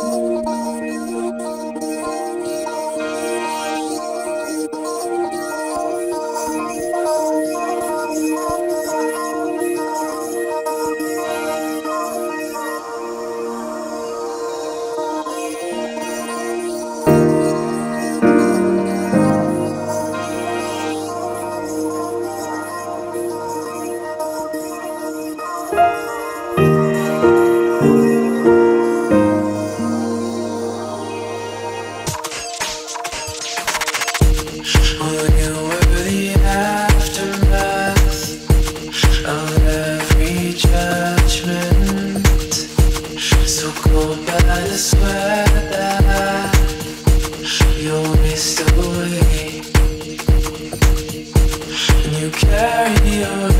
Podcast. carry on.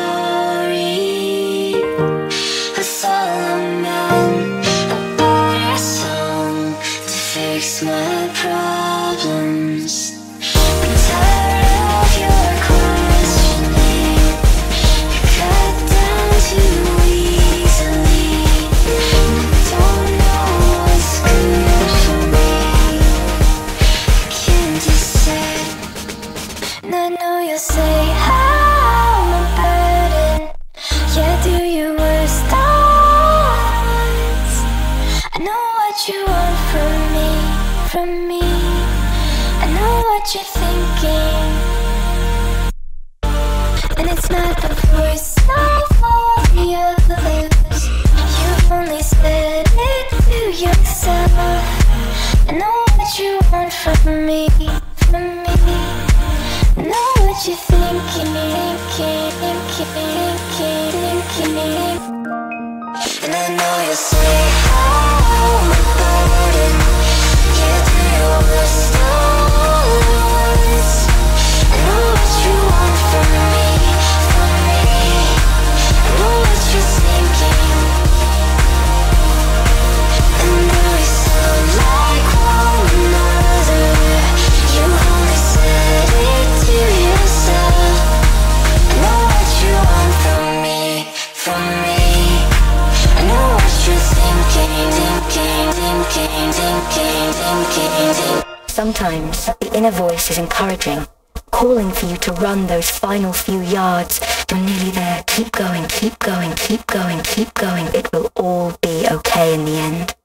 fix my problems. I'm tired of your questioning. You cut down too easily. I don't know what's good for me. I can't decide. I know you're safe. from me. I know what you're thinking, and it's not the voice of all the others. You've only said it to yourself. I know what you want from me, from me. I know what you're thinking, thinking, thinking, thinking, thinking. And I know you're saying. Sometimes the inner voice is encouraging, calling for you to run those final few yards. You're nearly there. Keep going, keep going, keep going, keep going. It will all be okay in the end.